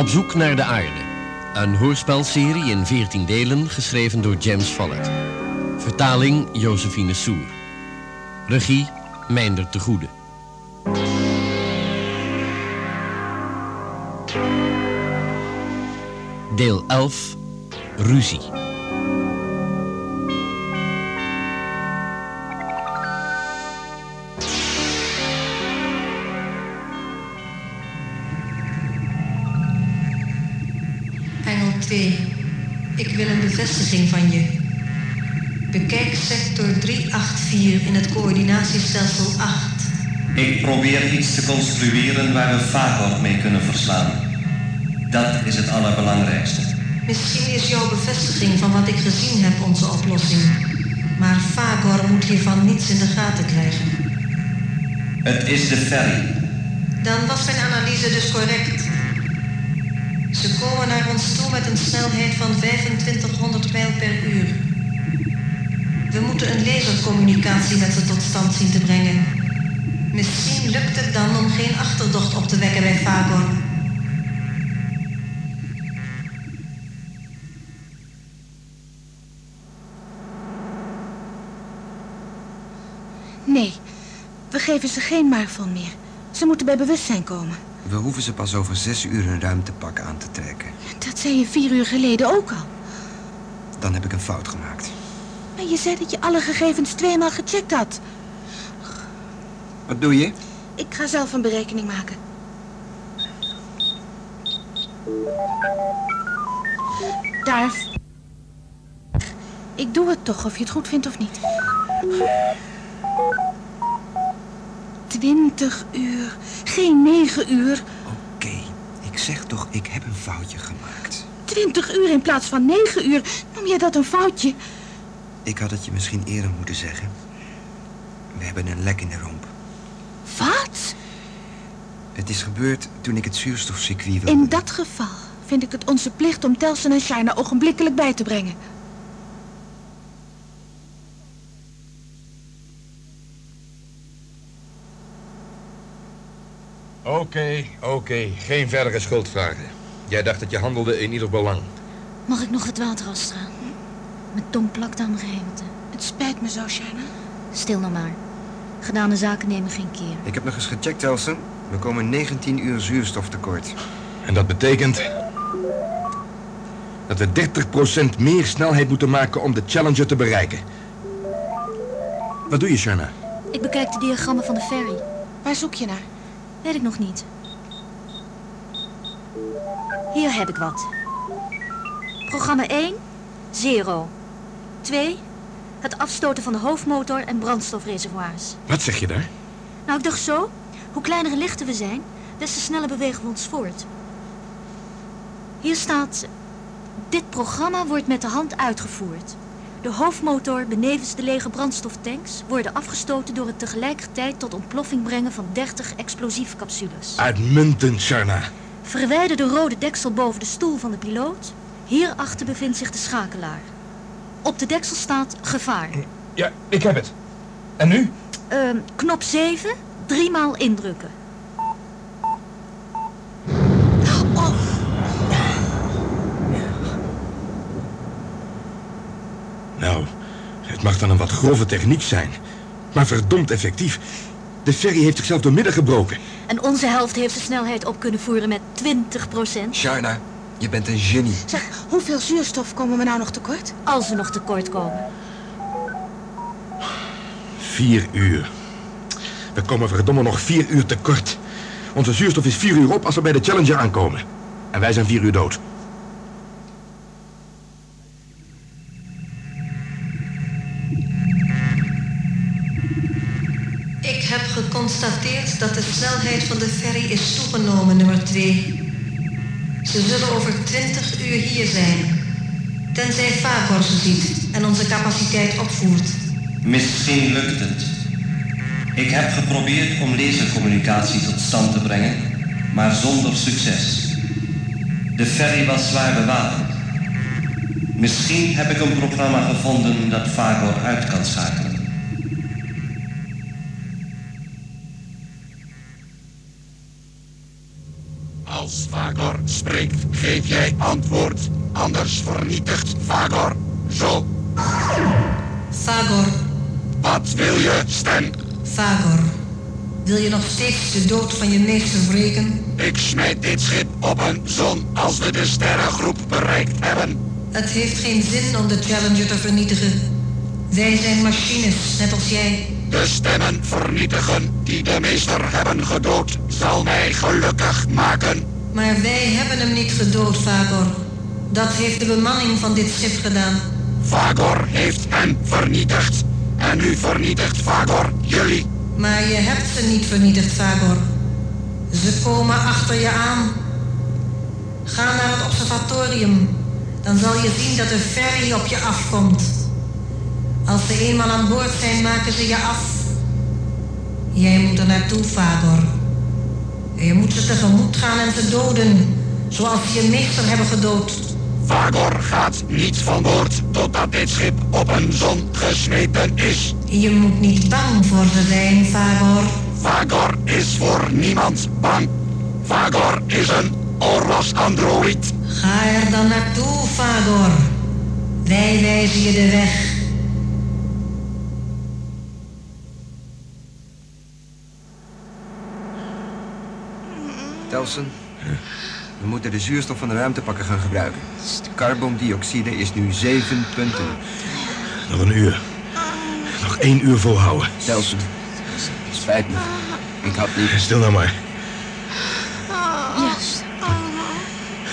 Op zoek naar de aarde. Een hoorspelserie in 14 delen geschreven door James Follett. Vertaling Josephine Soer. Regie Meinder te Goede. Deel 11 Ruzie. 2. Ik wil een bevestiging van je. Bekijk sector 384 in het coördinatiestelsel 8. Ik probeer iets te construeren waar we Fagor mee kunnen verslaan. Dat is het allerbelangrijkste. Misschien is jouw bevestiging van wat ik gezien heb onze oplossing. Maar Fagor moet hiervan niets in de gaten krijgen. Het is de ferry. Dan was mijn analyse dus correct. Ze komen naar ons toe met een snelheid van 2500 mijl per uur. We moeten een lasercommunicatie met ze tot stand zien te brengen. Misschien lukt het dan om geen achterdocht op te wekken bij Fagor. Nee, we geven ze geen maagvan meer. Ze moeten bij bewustzijn komen. We hoeven ze pas over zes uur een ruimtepak aan te trekken. Dat zei je vier uur geleden ook al. Dan heb ik een fout gemaakt. Maar je zei dat je alle gegevens tweemaal gecheckt had. Wat doe je? Ik ga zelf een berekening maken. Daar. Ik doe het toch, of je het goed vindt of niet. Twintig uur, geen negen uur. Oké, ik zeg toch, ik heb een foutje gemaakt. Twintig uur in plaats van negen uur. Noem jij dat een foutje? Ik had het je misschien eerder moeten zeggen. We hebben een lek in de romp. Wat? Het is gebeurd toen ik het zuurstofcircuit wilde... In dat geval vind ik het onze plicht om Telsen en China ogenblikkelijk bij te brengen. Oké, oké. Geen verdere schuldvragen. Jij dacht dat je handelde in ieder belang. Mag ik nog wat water afstralen? Mijn tong plakt aan mijn gehemelte. Het spijt me zo, China. Stil nou maar. Gedane zaken nemen geen keer. Ik heb nog eens gecheckt, Telsen. We komen 19 uur zuurstof tekort. En dat betekent... dat we 30% meer snelheid moeten maken om de Challenger te bereiken. Wat doe je, Sharna? Ik bekijk de diagrammen van de ferry. Waar zoek je naar? Weet ik nog niet. Hier heb ik wat. Programma 1, zero. 2, het afstoten van de hoofdmotor en brandstofreservoirs. Wat zeg je daar? Nou, ik dacht zo, hoe kleiner en lichter we zijn, des te sneller bewegen we ons voort. Hier staat, dit programma wordt met de hand uitgevoerd. De hoofdmotor benevens de lege brandstoftanks worden afgestoten door het tegelijkertijd tot ontploffing brengen van 30 explosiefcapsules. Uitmuntend, Sharna. Verwijder de rode deksel boven de stoel van de piloot. Hierachter bevindt zich de schakelaar. Op de deksel staat gevaar. Ja, ik heb het. En nu? Ehm, knop 7, driemaal indrukken. Nou, het mag dan een wat grove techniek zijn. Maar verdomd effectief. De ferry heeft zichzelf doormidden gebroken. En onze helft heeft de snelheid op kunnen voeren met 20% China, je bent een genie. Zeg, hoeveel zuurstof komen we nou nog tekort? Als we nog tekort komen. Vier uur. We komen verdomme nog vier uur tekort. Onze zuurstof is vier uur op als we bij de Challenger aankomen. En wij zijn vier uur dood. Dat de snelheid van de ferry is toegenomen, nummer 2. Ze zullen over 20 uur hier zijn. Tenzij Fagor ze ziet en onze capaciteit opvoert. Misschien lukt het. Ik heb geprobeerd om lasercommunicatie tot stand te brengen, maar zonder succes. De ferry was zwaar bewapend. Misschien heb ik een programma gevonden dat Fagor uit kan schakelen. Vagor spreekt, geef jij antwoord. Anders vernietigt Vagor. Zo. Fagor, Wat wil je, stem? Fagor. Wil je nog steeds de dood van je meester wreken? Ik smijt dit schip op een zon als we de sterrengroep bereikt hebben. Het heeft geen zin om de Challenger te vernietigen. Wij zijn machines, net als jij. De stemmen vernietigen die de meester hebben gedood zal mij gelukkig maken. Maar wij hebben hem niet gedood, Fagor. Dat heeft de bemanning van dit schip gedaan. Vagor heeft hen vernietigd. En nu vernietigt Vagor jullie. Maar je hebt ze niet vernietigd, Fagor. Ze komen achter je aan. Ga naar het observatorium. Dan zal je zien dat de ferry op je afkomt. Als ze eenmaal aan boord zijn, maken ze je af. Jij moet er naartoe, Fagor. En je moet ze tegemoet gaan en ze doden. Zoals ze je meester hebben gedood. Vagor gaat niet van boord totdat dit schip op een zon gesmeten is. Je moet niet bang voor ze zijn, Fagor. Vagor is voor niemand bang. Vagor is een oorlogsandroïd. Ga er dan naartoe, Fagor. Wij wijzen je de weg. Telsen, we moeten de zuurstof van de ruimtepakken gaan gebruiken. De carbondioxide is nu 7 punten. Nog een uur. Nog één uur volhouden. Telsen, het spijt me. Ik had liever... Stil nou maar. Juist.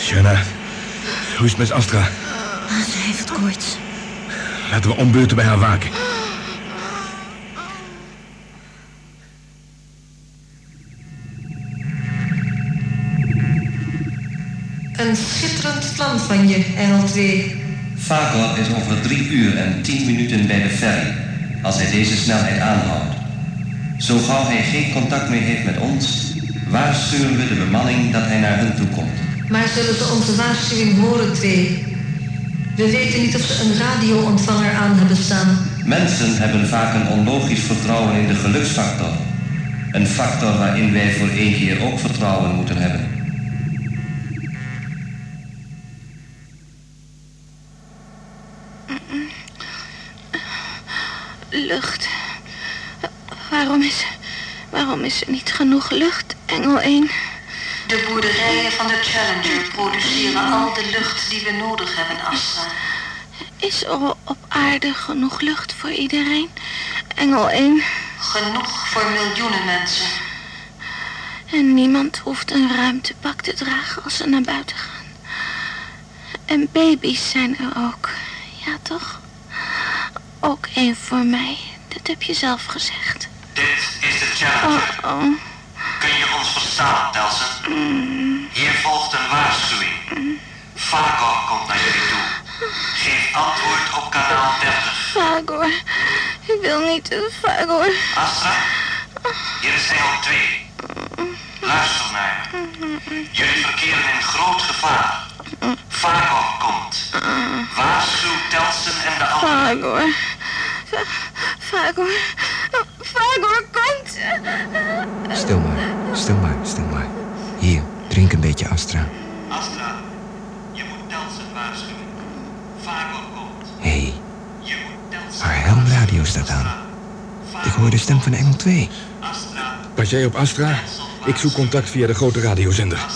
Shanna, hoe is het met Astra? Ze heeft het koorts. Laten we ombeurten bij haar waken. Een schitterend plan van je, NL2. Fagor is over drie uur en tien minuten bij de ferry, als hij deze snelheid aanhoudt. Zo gauw hij geen contact meer heeft met ons, waarschuwen we de bemanning dat hij naar hen toe komt. Maar zullen ze onze waarschuwing horen, twee? We weten niet of ze een radioontvanger aan hebben staan. Mensen hebben vaak een onlogisch vertrouwen in de geluksfactor. Een factor waarin wij voor één keer ook vertrouwen moeten hebben. Lucht. Waarom is, waarom is er niet genoeg lucht, Engel 1? De boerderijen van de Challenger produceren al de lucht die we nodig hebben, Astra. Is er op aarde genoeg lucht voor iedereen? Engel 1. Genoeg voor miljoenen mensen. En niemand hoeft een ruimtepak te dragen als ze naar buiten gaan. En baby's zijn er ook. Ja, toch? Ook één voor mij. Dat heb je zelf gezegd. Dit is de Challenger. Oh, oh. Kun je ons verstaan, Telsen? Hier volgt een waarschuwing. Fagor komt naar jullie toe. Geef antwoord op kanaal 30. Fagor. Ik wil niet, Fagor. Astra, hier is engel 2. Luister naar me. Jullie verkeren in groot gevaar. Fagor komt. Waarschuw Telsen en de anderen. Fagor. Fa- Fagor. Fagor komt. Stil maar, stil maar, stil maar. Hier, drink een beetje Astra. Astra, je moet Telsen waarschuwen. Fagor komt. Hé, hey, Je moet Telsen haar helmradio staat aan. Ik hoor de stem van Engel 2. Astra, Pas jij op Astra? Ik zoek contact via de grote radiozender.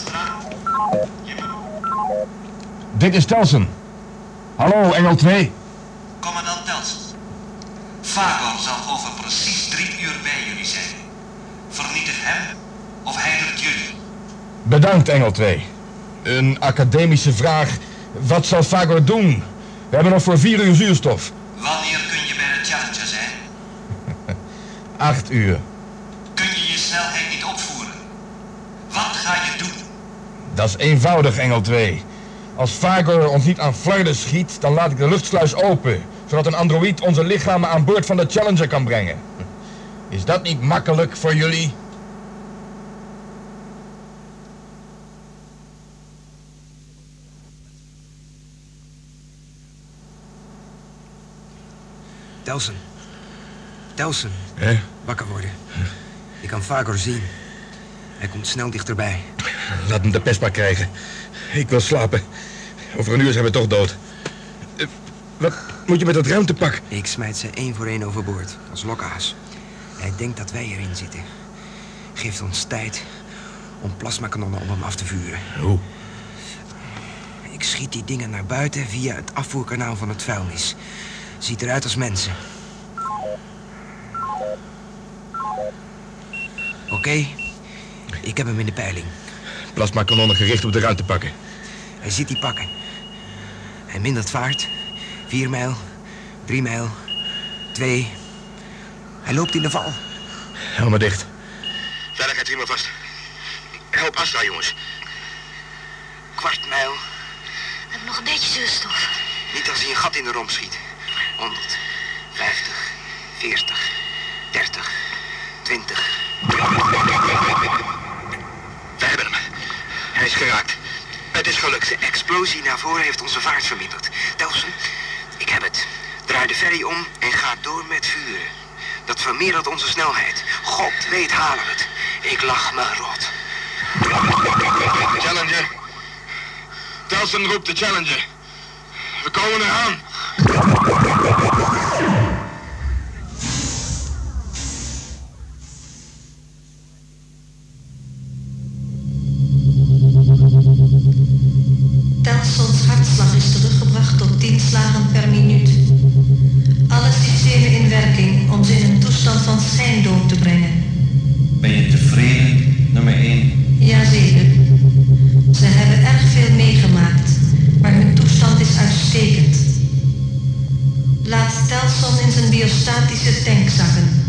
Dit is Telsen. Hallo, Engel 2. Fagor zal over precies drie uur bij jullie zijn. Vernietig hem of hij doet jullie. Bedankt, Engel 2. Een academische vraag. Wat zal Fagor doen? We hebben nog voor vier uur zuurstof. Wanneer kun je bij de Challenger zijn? Acht uur. Kun je je snelheid niet opvoeren? Wat ga je doen? Dat is eenvoudig, Engel 2. Als Fagor ons niet aan flarden schiet, dan laat ik de luchtsluis open. Zodat een androïd onze lichamen aan boord van de Challenger kan brengen. Is dat niet makkelijk voor jullie? Telsen. Telsen, Hè? wakker worden. Ik kan Fagor zien. Hij komt snel dichterbij. Laat hem de pest maar krijgen. Ik wil slapen. Over een uur zijn we toch dood. Wat moet je met dat ruimtepak? Ik smijt ze één voor één overboord, als lokhaas. Hij denkt dat wij erin zitten. Geeft ons tijd om plasmakanonnen op hem af te vuren. Hoe? Ik schiet die dingen naar buiten via het afvoerkanaal van het vuilnis. Ziet eruit als mensen. Oké, ik heb hem in de peiling. Plasmakanonnen gericht op de ruimtepakken. Hij ziet die pakken. Hij mindert vaart. Vier mijl, drie mijl, twee. Hij loopt in de val. Helemaal dicht. Veiligheidsriemen vast. Help Astra, jongens. Kwart mijl. We hebben nog een beetje zuurstof. Niet als hij een gat in de romp schiet. 100, 50, 40, 30, 20. We hebben hem. Hij is geraakt. Het is gelukt. De explosie naar voren heeft onze vaart verminderd. Telsen. Draai de ferry om en ga door met vuren. Dat vermeerdert onze snelheid. God weet halen het. Ik lach me rot. Challenger. Telson roept de Challenger. We komen eraan. In zijn biostatische tank zakken.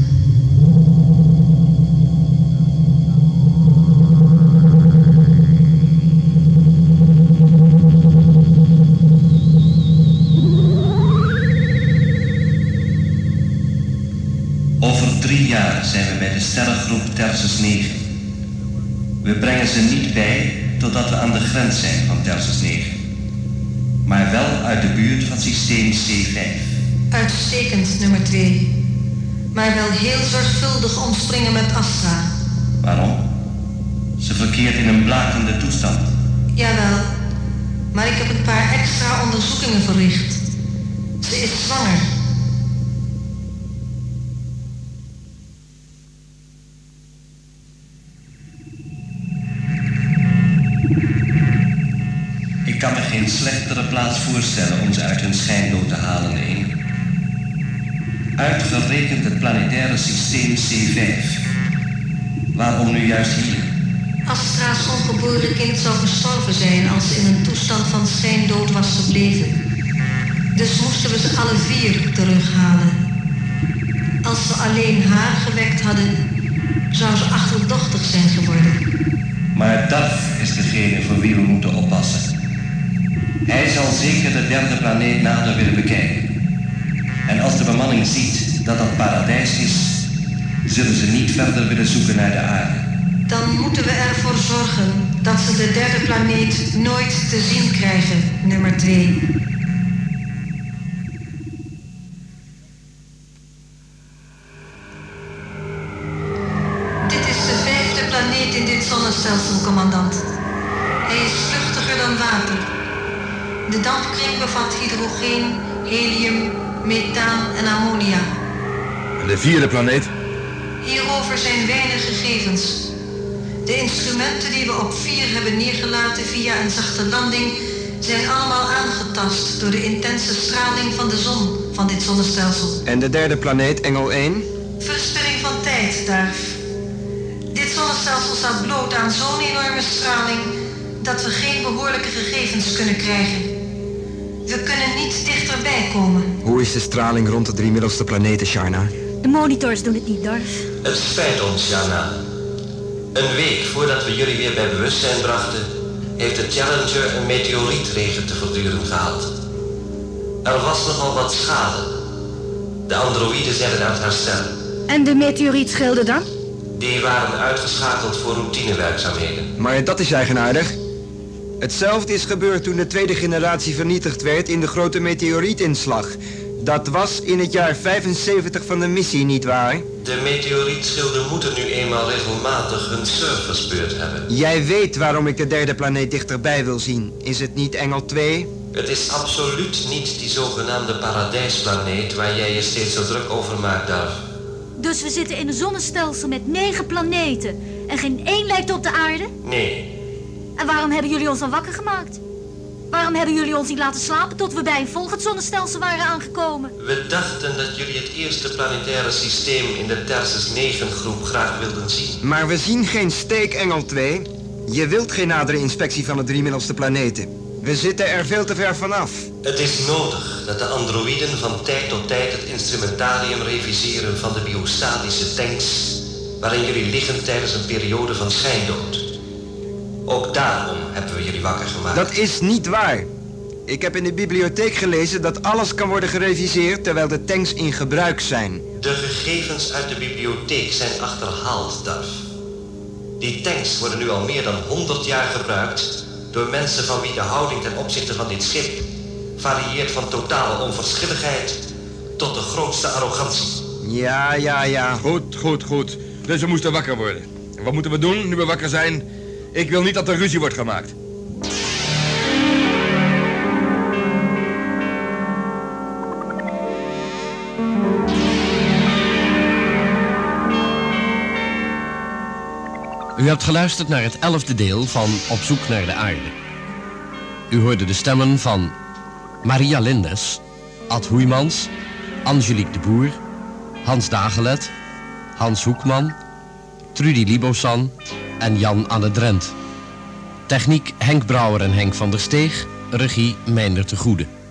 Over drie jaar zijn we bij de sterrengroep Tersus 9. We brengen ze niet bij totdat we aan de grens zijn van Tersus 9. Maar wel uit de buurt van systeem C5. Uitstekend, nummer 2. Maar wel heel zorgvuldig omspringen met Astra. Waarom? Ze verkeert in een blakende toestand. Jawel, maar ik heb een paar extra onderzoekingen verricht. Ze is zwanger. Ik kan me geen slechtere plaats voorstellen om ze uit hun schijndood te halen, één. Uitgerekend het planetaire systeem C5. Waarom nu juist hier? Astra's ongeboren kind zou gestorven zijn als ze in een toestand van schijndood was gebleven. Dus moesten we ze alle vier terughalen. Als ze alleen haar gewekt hadden, zou ze achterdochtig zijn geworden. Maar dat is degene voor wie we moeten oppassen. Hij zal zeker de derde planeet nader willen bekijken. Als de bemanning ziet dat dat paradijs is, zullen ze niet verder willen zoeken naar de aarde. Dan moeten we ervoor zorgen dat ze de derde planeet nooit te zien krijgen, nummer 2. Dit is de vijfde planeet in dit zonnestelsel, commandant. Hij is vluchtiger dan water. De dampkring bevat hydrogeen, helium, methaan en ammonia. En de vierde planeet? Hierover zijn weinig gegevens. De instrumenten die we op 4 hebben neergelaten via een zachte landing zijn allemaal aangetast door de intense straling van de zon van dit zonnestelsel. En de derde planeet, Engel 1? Verspilling van tijd, Darf. Dit zonnestelsel staat bloot aan zo'n enorme straling dat we geen behoorlijke gegevens kunnen krijgen. We kunnen niet dichterbij komen. Hoe is de straling rond de drie middelste planeten, Sharna? De monitors doen het niet, Darf. Het spijt ons, Jana. Een week voordat we jullie weer bij bewustzijn brachten, heeft de Challenger een meteorietregen te verduren gehad. Er was nogal wat schade. De androïden zijn het aan het herstellen. En de meteoriet scheelde dan? Die waren uitgeschakeld voor routinewerkzaamheden. Maar dat is eigenaardig. Hetzelfde is gebeurd toen de tweede generatie vernietigd werd in de grote meteorietinslag. Dat was in het jaar 75 van de missie, nietwaar? De meteorietschilden moeten nu eenmaal regelmatig hun servicebeurt hebben. Jij weet waarom ik de derde planeet dichterbij wil zien. Is het niet Engel 2? Het is absoluut niet die zogenaamde paradijsplaneet waar jij je steeds zo druk over maakt, Darf. Dus we zitten in een zonnestelsel met negen planeten. En geen één lijkt op de aarde? Nee. En waarom hebben jullie ons dan wakker gemaakt? Waarom hebben jullie ons niet laten slapen tot we bij een volgend zonnestelsel waren aangekomen? We dachten dat jullie het eerste planetaire systeem in de Tersus 9 groep graag wilden zien. Maar we zien geen steek, Engel 2. Je wilt geen nadere inspectie van de drie middelste planeten. We zitten er veel te ver vanaf. Het is nodig dat de androïden van tijd tot tijd het instrumentarium reviseren van de biostatische tanks waarin jullie liggen tijdens een periode van schijndood. Ook daarom hebben we jullie wakker gemaakt. Dat is niet waar. Ik heb in de bibliotheek gelezen dat alles kan worden gereviseerd terwijl de tanks in gebruik zijn. De gegevens uit de bibliotheek zijn achterhaald, Duff. Die tanks worden nu al meer dan 100 jaar gebruikt door mensen van wie de houding ten opzichte van dit schip varieert van totale onverschilligheid tot de grootste arrogantie. Ja, ja, ja. Goed, goed, goed. Dus we moesten wakker worden. En wat moeten we doen nu we wakker zijn? Ik wil niet dat er ruzie wordt gemaakt. U hebt geluisterd naar het elfde deel van Op zoek naar de aarde. U hoorde de stemmen van Maria Lindes, Ad Hoeimans, Angelique de Boer, Hans Dagelet, Hans Hoekman, Trudy Libosan en Jan Anne Drent. Techniek Henk Brouwer en Henk van der Steeg, regie Meijner te Goede.